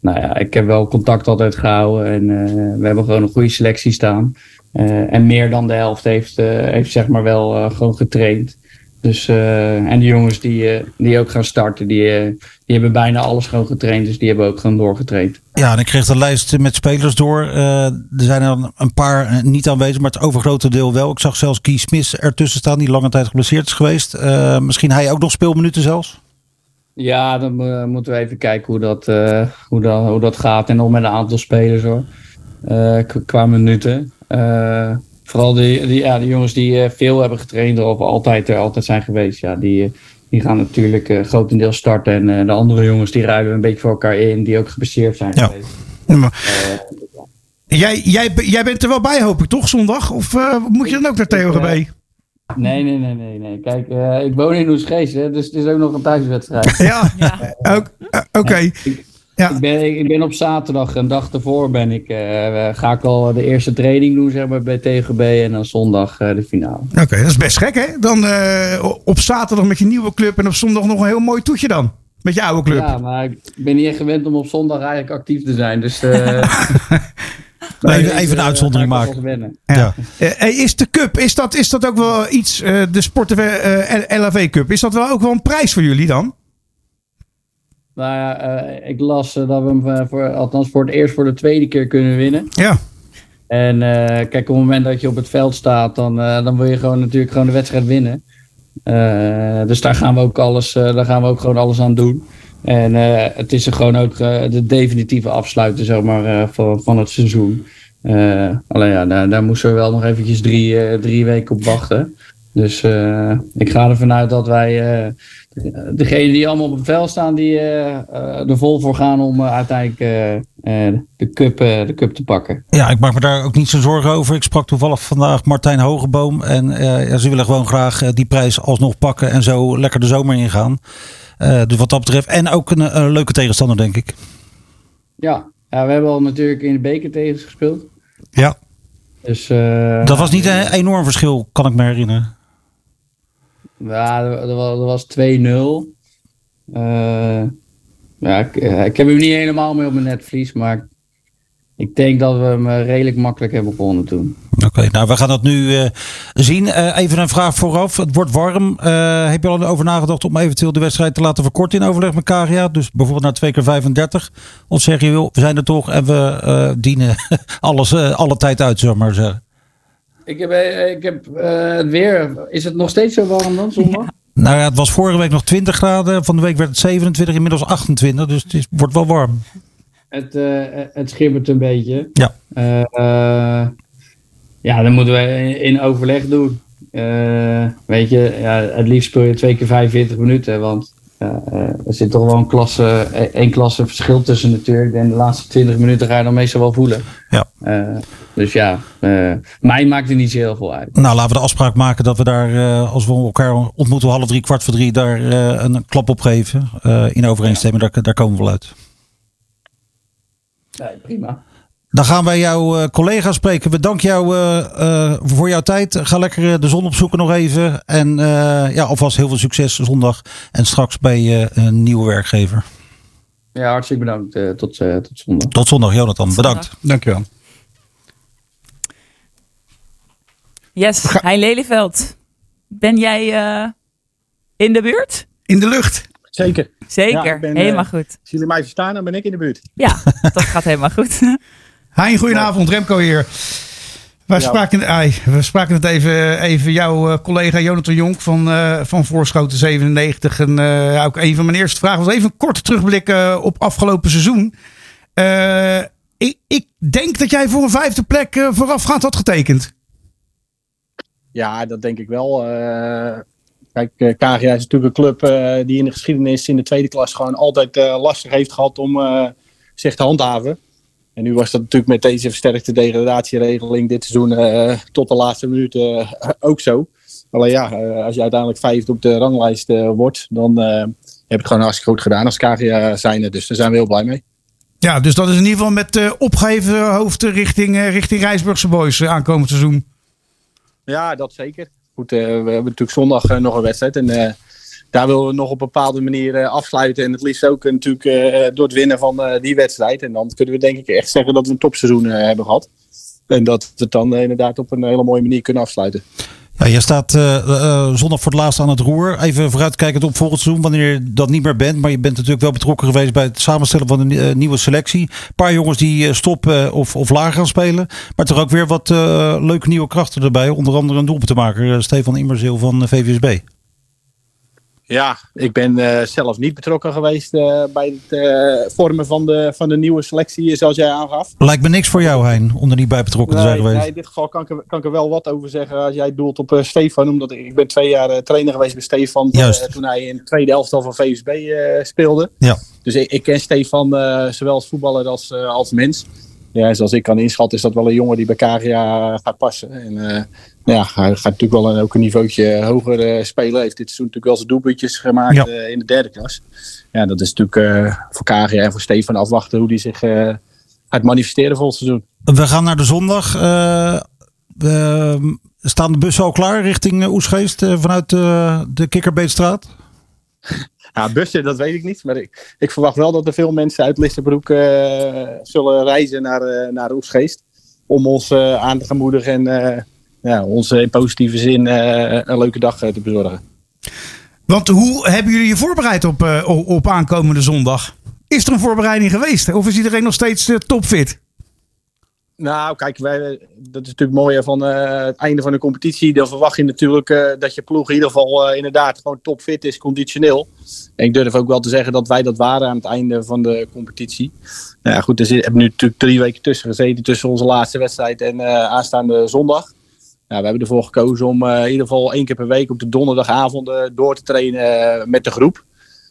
nou ja, ik heb wel contact altijd gehouden en eh, we hebben gewoon een goede selectie staan. Eh, en meer dan de helft heeft, eh, heeft zeg maar wel eh, gewoon getraind. Dus, eh, en de jongens die, eh, die ook gaan starten, die, eh, die hebben bijna alles gewoon getraind. Dus die hebben ook gewoon doorgetraind.
Ja, en ik kreeg de lijst met spelers door. Eh, er zijn er een paar eh, niet aanwezig, maar het overgrote deel wel. Ik zag zelfs Guy Smith ertussen staan, die lange tijd geblesseerd is geweest. Eh, misschien hij ook nog speelminuten zelfs?
Ja, dan moeten we even kijken hoe dat, hoe, dat, hoe dat gaat. En nog met een aantal spelers hoor. Qua minuten. Vooral die, die, ja, de jongens die veel hebben getraind of altijd er altijd zijn geweest. Ja, die, die gaan natuurlijk eh, grotendeels starten. En eh, de andere jongens die ruilen een beetje voor elkaar in. Die ook geblesseerd zijn
Ja.
geweest.
Jij, jij, jij bent er wel bij, hoop ik, toch, zondag? Of eh, moet je dan ook naar TOGB?
Nee, nee, nee, nee. nee. Kijk, eh, ik woon in Oesgeest, hè, dus het is ook nog een thuiswedstrijd. <laughs>
Ja,
Ja.
ook- eh, oké. Ja.
Ik ben, ik ben op zaterdag, een dag ervoor, ben ik, eh, ga ik al de eerste training doen zeg maar, bij TGB en dan zondag eh, de finale.
Oké, dat is best gek, hè? Dan eh, op zaterdag met je nieuwe club en op zondag nog een heel mooi toetje dan. Met je oude club.
Ja, maar ik ben niet echt gewend om op zondag eigenlijk actief te zijn. Dus, eh, <laughs> <laughs>
Even- even een uitzondering maken. Ja.
Eh, hey, is de cup, is dat, is dat ook wel iets, eh, de Sport eh LAV Cup, is dat wel ook wel een prijs voor jullie dan?
Nou ja, eh, ik las eh, dat we hem eh, voor, althans voor het eerst voor de tweede keer kunnen winnen.
Ja.
En kijk, op het moment dat je op het veld staat, dan, dan wil je gewoon natuurlijk gewoon de wedstrijd winnen. Dus daar gaan we ook alles, daar gaan we ook gewoon alles aan doen. En het is er gewoon ook de definitieve afsluiten zeg maar, van, van het seizoen. Alleen ja, daar, daar moesten we wel nog eventjes drie, drie weken op wachten. Dus eh, ik ga ervan uit dat wij, eh degenen die allemaal op het veld staan, die eh, er vol voor gaan om uiteindelijk de, cup, de cup te pakken.
Ja, ik maak me daar ook niet zo zorgen over. Ik sprak toevallig vandaag Martijn Hogeboom. En ja, ze willen gewoon graag die prijs alsnog pakken en zo lekker de zomer ingaan. Dus wat dat betreft. En ook een, een leuke tegenstander, denk ik.
Ja, ja, we hebben al natuurlijk in de beker tegen gespeeld.
Ja.
Dus,
Dat was niet een enorm verschil, kan ik me herinneren.
Ja, er was, er was 2-0. Eh, ja, ik, eh, ik heb hem niet helemaal mee op mijn netvlies, maar ik denk dat we hem eh, redelijk makkelijk hebben gewonnen toen.
Oké, nou we gaan dat nu zien. Even een vraag vooraf. Het wordt warm. Heb je al over nagedacht om eventueel de wedstrijd te laten verkorten in overleg met Karia? Dus bijvoorbeeld naar 2 keer 35? Of zeg je, wil, we zijn er toch en we dienen <laughs> alles, alle tijd uit, zullen maar zeggen?
Ik heb, eh, ik heb eh, het weer. Is het nog steeds zo warm dan zondag?
Nou ja, het was vorige week nog 20 graden. Van de week werd het 27, inmiddels 28. Dus het is, wordt wel warm.
Het, eh, het een beetje.
Ja.
Ja, dan moeten we in overleg doen. Weet je, ja, het liefst speel je twee keer 45 minuten. Want er zit toch wel een klasse, eh, één klasse verschil tussen natuurlijk. En de laatste 20 minuten ga je dan meestal wel voelen.
Ja.
Eh, dus ja, eh, mij maakt het niet zo heel veel uit.
Nou, laten we de afspraak maken dat we daar, eh, als we elkaar ontmoeten, half drie, kwart voor drie, daar eh, een klap op geven. Eh, in overeenstemming, daar, daar komen we wel uit.
Nee, prima.
Dan gaan wij jouw eh, collega spreken. We danken jou eh, eh, voor jouw tijd. Ga lekker de zon opzoeken nog even. En eh, ja, alvast heel veel succes zondag. En straks bij je een nieuwe werkgever.
Ja, hartstikke bedankt. tot, eh, tot zondag.
Tot zondag, Jonathan. Bedankt.
Dankjewel.
Yes, Hein Lelyveld. Ben jij eh, in de buurt?
In de lucht.
Zeker.
Zeker,
Ja, ik ben,
helemaal goed.
Als jullie mij verstaan, dan ben ik in de buurt.
Ja, dat gaat helemaal goed. <laughs>
Hein, goedenavond. Remco hier. Wij spraken, ai, we spraken het even, even jouw eh, collega Jonathan Jonk van, eh, van Voorschoten 97. En eh, ook een van mijn eerste vragen was even een korte terugblik op afgelopen seizoen. Ik, ik denk dat jij voor een vijfde plek voorafgaand had getekend.
Ja, dat denk ik wel. Kijk, KGA is natuurlijk een club die in de geschiedenis in de tweede klas gewoon altijd lastig heeft gehad om zich te handhaven. En nu was dat natuurlijk met deze versterkte degradatieregeling dit seizoen eh, tot de laatste minuten eh, ook zo. Alleen ja, eh, als je uiteindelijk vijfde op de ranglijst wordt, dan heb je het gewoon hartstikke goed gedaan als KGA zijnde. Dus daar zijn we heel blij mee.
Ja, dus dat is in ieder geval met eh opgeheven hoofd richting, richting Rijsburgse Boys aankomend seizoen.
Ja, dat zeker. Goed, we hebben natuurlijk zondag nog een wedstrijd. En daar willen we nog op een bepaalde manier eh, afsluiten. En het liefst ook eh, natuurlijk eh, door het winnen van die wedstrijd. En dan kunnen we denk ik echt zeggen dat we een topseizoen hebben gehad. En dat we het dan inderdaad op een hele mooie manier kunnen afsluiten.
Ja, je staat zondag voor het laatst aan het roer. Even vooruitkijkend op volgend seizoen, wanneer je dat niet meer bent. Maar je bent natuurlijk wel betrokken geweest bij het samenstellen van een nieuwe selectie. Een paar jongens die stoppen of, of laag gaan spelen. Maar toch ook weer wat leuke nieuwe krachten erbij. Onder andere een doelpuntenmaker, eh, Stefan Immerzeel van VVSB.
Ja, ik ben eh, zelf niet betrokken geweest eh, bij het eh, vormen van de, van de nieuwe selectie, zoals jij aangaf.
Lijkt me niks voor jou, Hein, om er niet bij betrokken te zijn geweest.
nee, in dit geval kan ik, er, kan ik er wel wat over zeggen als jij doelt op Stefan. Omdat ik, ik ben twee jaar trainer geweest bij Stefan toen hij in de tweede elftal van VSB eh, speelde.
Ja.
Dus ik, ik ken Stefan eh, zowel als voetballer als, eh, als mens. Ja, zoals ik kan inschatten is dat wel een jongen die bij KGA gaat passen. En eh, ja, hij gaat natuurlijk wel een, ook een niveautje hoger eh, spelen. Heeft dit seizoen natuurlijk wel zijn doelpuntjes gemaakt
Ja.
eh, in de derde klas. Ja, dat is natuurlijk eh, voor KGA en voor Stefan afwachten hoe die zich eh, gaat manifesteren volgend seizoen.
We gaan naar de zondag. Eh, staan de bussen al klaar richting eh, Oesgeest eh, vanuit eh, de Kikkerbeetstraat? <laughs>
Ja, bussen, dat weet ik niet. Maar ik, ik verwacht wel dat er veel mensen uit Listerbroek eh, zullen reizen naar, eh naar Oesgeest. Om ons eh, aan te gaan moedigen en eh, ja, ons in positieve zin eh, een leuke dag eh, te bezorgen.
Want hoe hebben jullie je voorbereid op, eh, op aankomende zondag? Is er een voorbereiding geweest? Of is iedereen nog steeds topfit?
Nou, kijk, wij, dat is natuurlijk mooi van het einde van de competitie. Dan verwacht je natuurlijk dat je ploeg in ieder geval inderdaad gewoon topfit is, conditioneel. En ik durf ook wel te zeggen dat wij dat waren aan het einde van de competitie. Nou ja, goed, er zit- hebben nu natuurlijk drie weken tussen gezeten tussen onze laatste wedstrijd en aanstaande zondag. Ja, we hebben ervoor gekozen om eh, in ieder geval één keer per week op de donderdagavonden door te trainen eh, met de groep.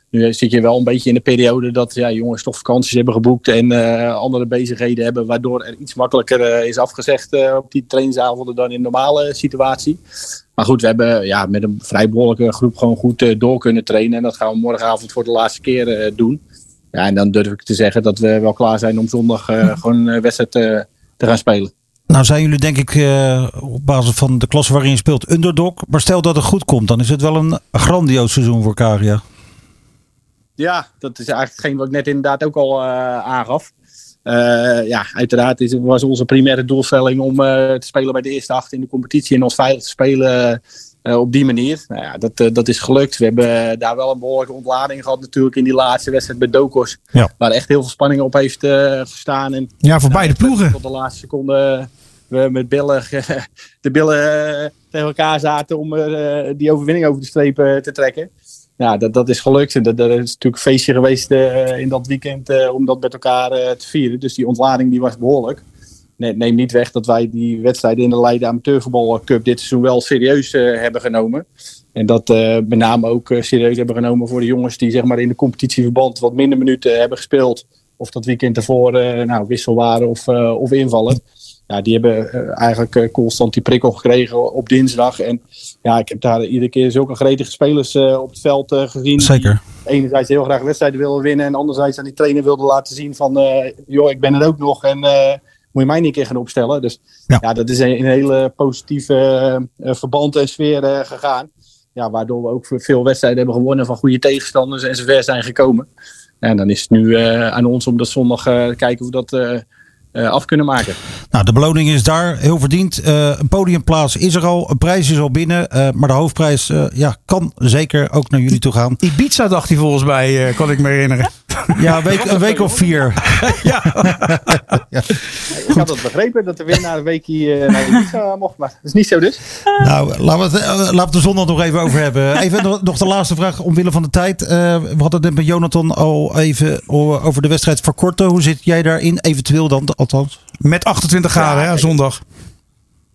Nu zit je wel een beetje in de periode dat ja, jongens toch vakanties hebben geboekt en eh, andere bezigheden hebben, waardoor er iets makkelijker eh, is afgezegd eh, op die trainingsavonden dan in een normale situatie. Maar goed, we hebben ja, met een vrij behoorlijke groep gewoon goed eh, door kunnen trainen. En dat gaan we morgenavond voor de laatste keer eh, doen. Ja, en dan durf ik te zeggen dat we wel klaar zijn om zondag eh, <laughs> gewoon een wedstrijd eh, te gaan spelen.
Nou zijn jullie denk ik eh, op basis van de klasse waarin je speelt underdog. Maar stel dat het goed komt, dan is het wel een grandioos seizoen voor Karia.
Ja, dat is eigenlijk hetgeen wat ik net inderdaad ook al eh, aangaf. Eh, ja, uiteraard is, was onze primaire doelstelling om eh, te spelen bij de eerste acht in de competitie en ons veilig te spelen eh, op die manier. Nou ja, dat, dat is gelukt. We hebben daar wel een behoorlijke ontlading gehad natuurlijk in die laatste wedstrijd bij Dokos.
Ja.
Waar echt heel veel spanning op heeft eh, gestaan. En,
Ja, voor beide ploegen.
Tot de laatste seconde we met billen, <laughs> de billen eh, tegen elkaar zaten om eh, die overwinning over de streep eh, te trekken. Ja, dat, dat is gelukt. En dat, is natuurlijk een feestje geweest in dat weekend om dat met elkaar te vieren. Dus die ontlading die was behoorlijk. Nee, neem niet weg dat wij die wedstrijden in de Leiden Amateurvoetbal Cup dit seizoen wel serieus hebben genomen. En dat met name ook serieus hebben genomen voor de jongens die zeg maar, in de competitieverband wat minder minuten hebben gespeeld. Of dat weekend ervoor nou, wissel waren of, of invallen. Ja, die hebben eh, eigenlijk eh, constant die prikkel gekregen op dinsdag. En ja, ik heb daar iedere keer zulke gretige spelers eh, op het veld gezien.
Zeker.
Enerzijds heel graag wedstrijden wilden winnen. En anderzijds aan die trainer wilden laten zien van... joh, ik ben er ook nog en moet je mij niet een keer gaan opstellen. Dus
Ja.
ja, dat is een, een hele positieve verband en sfeer gegaan. Ja, waardoor we ook veel wedstrijden hebben gewonnen van goede tegenstanders en zover zijn gekomen. En dan is het nu aan ons om dat zondag te kijken hoe we dat af kunnen maken.
Nou, de beloning is daar, heel verdiend. Eh, een podiumplaats is er al, een prijs is al binnen. eh, maar de hoofdprijs ja, kan zeker ook naar jullie toe gaan.
Ibiza dacht hij volgens mij, eh, kan ik me herinneren. <laughs>
Ja, een week, een week of vier. <laughs>
Ik had het begrepen dat de winnaar een weekje eh, naar Ibiza mocht, maar dat is niet zo dus.
Nou, laten we het, eh, laten we het er zondag nog even over hebben. Even nog- nog de laatste vraag omwille van de tijd. Eh, we hadden het net met Jonathan al even over de wedstrijd verkorten. Hoe zit jij daarin? Eventueel dan, althans.
Met 28 graden,
Ja,
hè, zondag.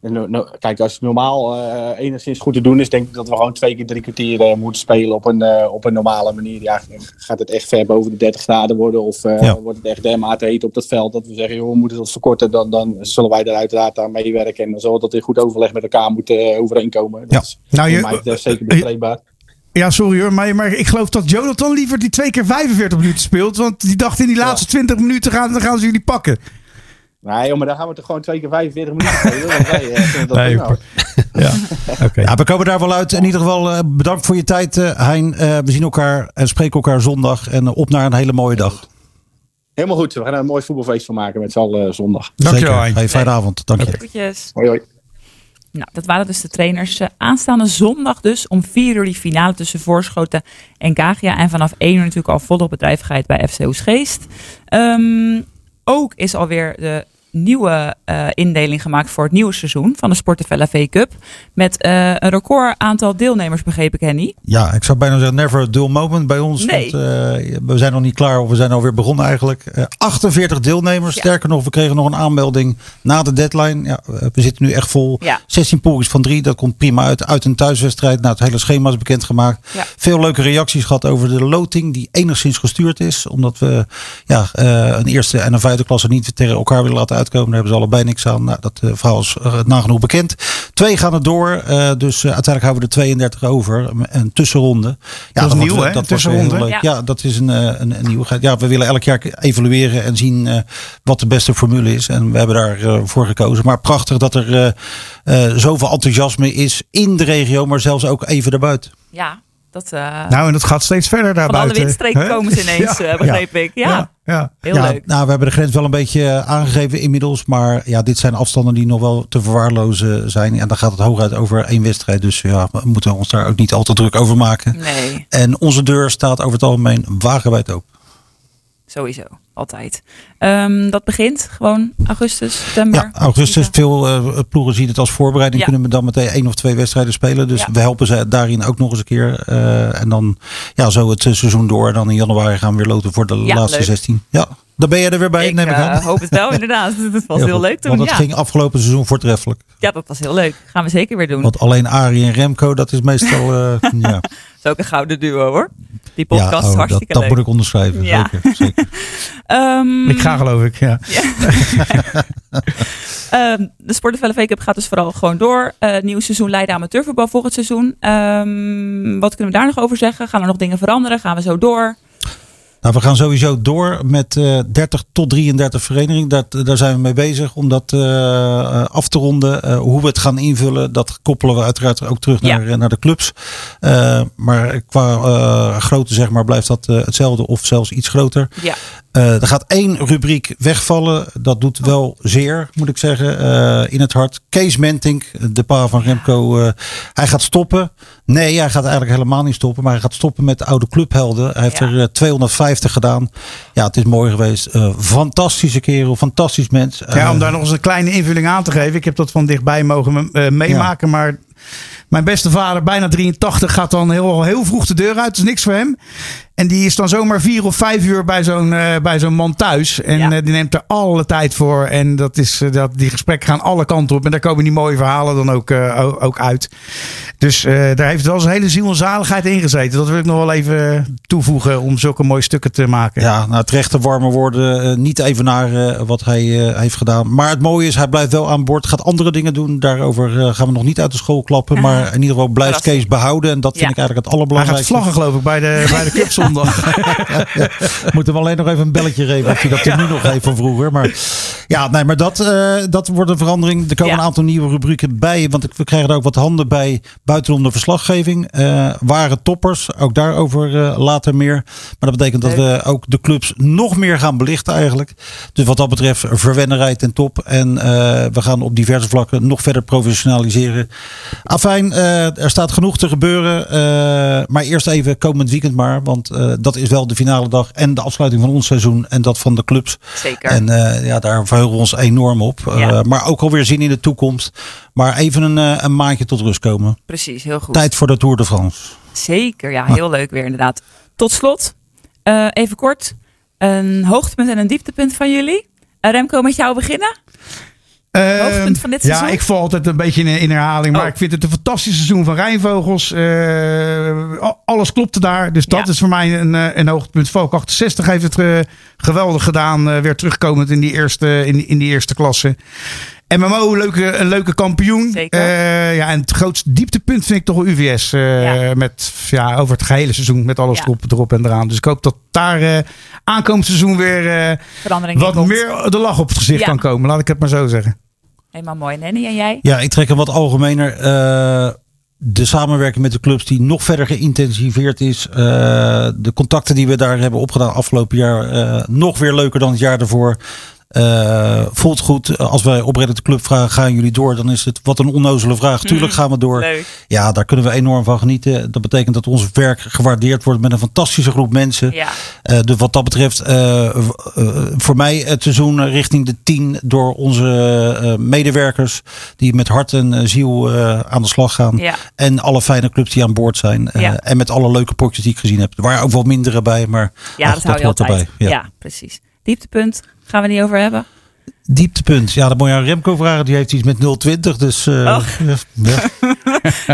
En no- no- kijk, als het normaal eh, enigszins goed te doen is, denk ik dat we gewoon twee keer drie kwartier eh, moeten spelen op een, eh, op een normale manier. Ja, gaat het echt ver boven de 30 graden worden of eh,
Ja.
wordt het echt dermate heet op dat veld dat we zeggen, joh, we moeten dat verkorten, dan, dan zullen wij er uiteraard aan meewerken en dan zal dat in goed overleg met elkaar moeten eh, overeenkomen. Dat
Ja.
is
Nou, je-
mij eh, zeker bespreekbaar.
Ja, sorry hoor, maar, maar ik geloof dat Jonathan liever die twee keer 45 minuten speelt. Want die dacht in die laatste 20 minuten gaan, dan gaan ze jullie pakken.
Nee, joh, maar dan gaan we toch gewoon twee keer 45 minuten spelen. Wij eh, dat
Nee,
prima. <laughs>
Ja, oké.
Ja, we komen daar wel uit. In ieder geval eh, bedankt voor je tijd, eh, Hein. Eh, we zien elkaar en spreken elkaar zondag. En op naar een hele mooie dag.
Helemaal goed, we gaan er een mooi voetbalfeest van maken met z'n allen zondag.
Dankjewel,
Zeker.
Hein.
Hey, fijne avond. Dank je.
Hoi hoi.
Nou, dat waren dus de trainers. Aanstaande zondag dus om 4 uur die finale tussen Voorschoten en Gagia. En vanaf 1 uur natuurlijk al volop bedrijvigheid bij FC Oesgeest. Ehm, ook is alweer de nieuwe eh, indeling gemaakt voor het nieuwe seizoen van de Sporten V Cup. Met eh, een record aantal deelnemers, begreep ik, Henny.
Ja, ik zou bijna zeggen never a dull moment bij ons.
Nee.
Want, eh, we zijn nog niet klaar of we zijn alweer begonnen eigenlijk. Eh, 48 deelnemers.
Ja.
Sterker nog, we kregen nog een aanmelding na de deadline. Ja, we zitten nu echt vol.
Ja.
16 pogings van 3. Dat komt prima uit. Uit een thuiswedstrijd. Nou, het hele schema is bekendgemaakt.
Ja.
Veel leuke reacties gehad over de loting die enigszins gestuurd is. Omdat we ja, een eerste en een vijfde klasse niet tegen elkaar willen laten uitkomen. Daar hebben ze allebei niks aan. Nou, dat eh, verhaal is eh, nagenoeg bekend. Twee gaan er door. eh, dus uiteindelijk houden we er 32 over. Een tussenronde. Ja,
Dat is nieuw, hè?
Dat
Tussenronde.
heel leuk.
Ja.
Ja. dat is een, een, een nieuwigheid. Ja, we willen elk jaar evalueren en zien eh, wat de beste formule is. En we hebben daarvoor voor gekozen. Maar prachtig dat er eh, eh, zoveel enthousiasme is in de regio, maar zelfs ook even daarbuiten.
Ja, dat, eh,
Nou, en dat gaat steeds verder daar
van alle windstreken komen ze <laughs> ineens,
Ja,
eh, begreep ik. Ja,
Ja, ja.
heel
ja,
leuk.
Nou, we hebben de grens wel een beetje eh, aangegeven inmiddels. Maar ja, dit zijn afstanden die nog wel te verwaarlozen zijn. En dan gaat het hooguit over één wedstrijd. Dus ja, we moeten ons daar ook niet al te druk over maken.
Nee,
En onze deur staat over het algemeen wagenwijd open.
Sowieso. Altijd. Ehm, dat begint gewoon augustus, september.
Ja, augustus. Veel eh, ploegen zien het als voorbereiding.
Ja.
Kunnen we dan meteen één of twee wedstrijden spelen. Dus
Ja.
we helpen ze daarin ook nog eens een keer. Eh, en dan ja, zo het eh, seizoen door. En dan in januari gaan we weer loten voor de
Ja,
laatste
leuk.
16. Ja, dan ben je er weer bij,
ik
neem ik aan.
hoop het wel, <laughs> inderdaad. <laughs> Het was heel,
goed.
leuk toen.
Want het
Ja.
ging afgelopen seizoen voortreffelijk.
ja, dat was heel leuk. Gaan we zeker weer doen.
Want alleen Arie en Remco, dat is meestal... <laughs> ja,
Dat is ook een gouden duo hoor. Die podcast
ja, oh, dat,
hartstikke
dat
leuk.
moet ik onderschrijven.
Ja.
Zeker, zeker. <laughs>
Ehm,
Ik ga geloof ik, ja. <laughs> <laughs>
ehm, de Sporten V Cup gaat dus vooral gewoon door. Eh, nieuw seizoen Leiden amateurvoetbal volgend seizoen. Ehm, wat kunnen we daar nog over zeggen? Gaan er nog dingen veranderen? Gaan we zo door?
Nou, we gaan sowieso door met eh, 30 tot 33 verenigingen. Dat, eh, daar zijn we mee bezig om dat eh, af te ronden. Hoe we het gaan invullen, dat koppelen we uiteraard ook terug naar, naar de clubs. maar qua grootte zeg maar, blijft dat hetzelfde of zelfs iets groter.
Ja.
er gaat één rubriek wegvallen. Dat doet wel zeer, moet ik zeggen, in het hart. Kees Mentink, de paar van Remco. hij gaat stoppen. Nee, hij gaat eigenlijk helemaal niet stoppen. Maar hij gaat stoppen met de oude clubhelden. Hij heeft er 250 50 gedaan. Ja, het is mooi geweest. Eh, fantastische kerel, fantastisch mens.
ja, om
eh,
daar nog eens een kleine invulling aan te geven. Ik heb dat van dichtbij mogen eh, meemaken. Maar mijn beste vader, bijna 83, gaat dan heel, heel vroeg de deur uit. Dat is niks voor hem. En die is dan zomaar vier of vijf uur bij zo'n eh, bij zo'n man thuis. En
Ja.
eh, die neemt er alle tijd voor. En dat is, eh, dat, die gesprekken gaan alle kanten op. En daar komen die mooie verhalen dan ook, ook uit. Dus eh, daar heeft wel zijn hele ziel en zaligheid in gezeten. Dat wil ik nog wel even toevoegen om zulke mooie stukken te maken.
Ja, nou, terechte warme woorden. niet even naar wat hij heeft gedaan. Maar het mooie is, hij blijft wel aan boord. Gaat andere dingen doen. Daarover gaan we nog niet uit de school klappen. Maar in ieder geval blijft. Kees behouden. En dat vind
Ja.
ik eigenlijk het
Hij gaat
allerbelangrijkste.
vlaggen geloof ik bij de, bij de Cup zondag. <laughs>
Moeten we alleen nog even een belletje geven. Of je dat er nu nog heeft van vroeger. Maar ja, nee, maar dat, eh, dat wordt een verandering. Er komen
Ja.
een aantal nieuwe rubrieken bij. Want we krijgen er ook wat handen bij buitenom de verslaggeving. Eh ware toppers. Ook daarover eh, later meer. Maar dat betekent dat we ook de clubs nog meer gaan belichten eigenlijk. Dus wat dat betreft verwennerheid en top. En eh, we gaan op diverse vlakken nog verder professionaliseren. Afijn, eh, er staat genoeg te gebeuren. eh, maar eerst even komend weekend maar. Want eh, dat is wel de finale dag. En de afsluiting van ons seizoen. En dat van de clubs.
Zeker.
En ja, daar verheugen we ons enorm op.
Ja.
maar ook alweer zin in de toekomst. Maar even een, een maandje tot rust komen.
Precies, heel goed.
Tijd voor de Tour de France.
Zeker, ja, heel leuk weer inderdaad. Tot slot, even kort, een hoogtepunt en een dieptepunt van jullie. Remco, met jou beginnen? Hoogtepunt van dit
Ehm, ja,
seizoen?
ik val altijd een beetje in, in herhaling. Maar
Oh.
ik vind het een fantastisch seizoen van Rijnvogels. Eh, alles klopte daar. Dus dat
Ja.
is voor mij een, eh, een hoogtepunt. Volk 68 heeft het eh, geweldig gedaan. eh, weer terugkomend in die eerste, in, in die eerste klasse. MMO, leuke, een leuke kampioen.
Zeker.
Eh, ja, en het grootste dieptepunt vind ik toch UVS. eh,
Ja.
Met, ja, over het gehele seizoen. Met alles
Ja.
erop, erop en eraan. Dus ik hoop dat daar eh, aankomend seizoen weer eh,
Verandering in
wat meer de lach op het gezicht
Ja.
kan komen. Laat ik het maar zo zeggen.
Helemaal mooi. Nenny, en jij?
Ja, ik trek hem wat algemener. Eh, de samenwerking met de clubs die nog verder geïntensiveerd is. Eh, de contacten die we daar hebben opgedaan afgelopen jaar. eh, nog weer leuker dan het jaar daarvoor. Eh, voelt goed. Als wij op Reddit de club vragen, gaan jullie door? Dan is het wat een onnozele vraag. Tuurlijk gaan we door.
Leuk.
Ja, daar kunnen we enorm van genieten. Dat betekent dat ons werk gewaardeerd wordt met een fantastische groep mensen.
Ja,
Eh, dus wat dat betreft, eh, eh, voor mij het seizoen richting de 10 door onze eh, medewerkers die met hart en eh, ziel eh, aan de slag gaan.
Ja.
En alle fijne clubs die aan boord zijn. Eh,
Ja.
En met alle leuke potjes die ik gezien heb. Er waren ook wel mindere bij, maar
ja dat je
hoort
altijd.
erbij.
Ja. precies. Dieptepunt, gaan we niet over hebben?
Dieptepunt. Ja, dat moet je aan Remco vragen. Die heeft iets met 020. Dus eh,
Oh.
ja, <laughs> ja.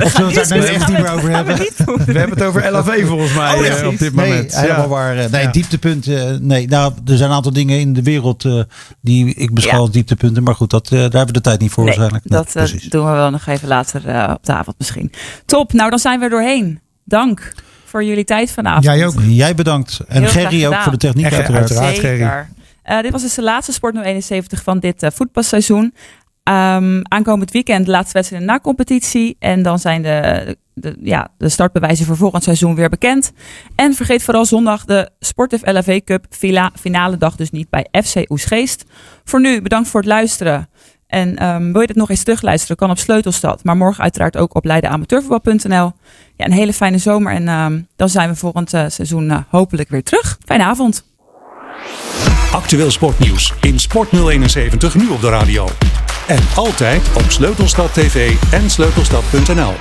Of zullen we het daar niet meer over
we
hebben?
We hebben het over LAV volgens mij
Oh, ja,
eh, op dit
Nee,
moment.
helemaal
Ja.
waar. eh, Nee,
Ja.
dieptepunten. Nee, nou, er zijn een aantal dingen in de wereld eh, die ik beschouw
Ja.
als dieptepunten. Maar goed, dat, eh, daar hebben we de tijd niet voor
Nee,
waarschijnlijk. Nee,
dat
precies.
doen we wel nog even later eh, op de avond misschien. Top, nou dan zijn we er doorheen. Dank voor jullie tijd vanavond.
Jij ook.
Jij bedankt. En
Heel
Gerry ook voor de techniek
Echt,
uiteraard.
uiteraard.
Zeker. Eh, dit was dus de laatste Sport 071 van dit eh, voetbalseizoen. Ehm, aankomend weekend de laatste wedstrijd na competitie. En dan zijn de, de, ja, de startbewijzen voor volgend seizoen weer bekend. En vergeet vooral zondag de Sportif LAV Cup fila- finale dag dus niet bij FC Oesgeest. Voor nu bedankt voor het luisteren. En ehm, wil je dit nog eens terugluisteren, kan op Sleutelstad. Maar morgen uiteraard ook op leidenamateurvoetbal.nl. Ja, een hele fijne zomer. En ehm, dan zijn we volgend eh, seizoen eh, hopelijk weer terug. Fijne avond.
Actueel sportnieuws in Sport 071 nu op de radio. En altijd op Sleutelstad TV en sleutelstad.nl.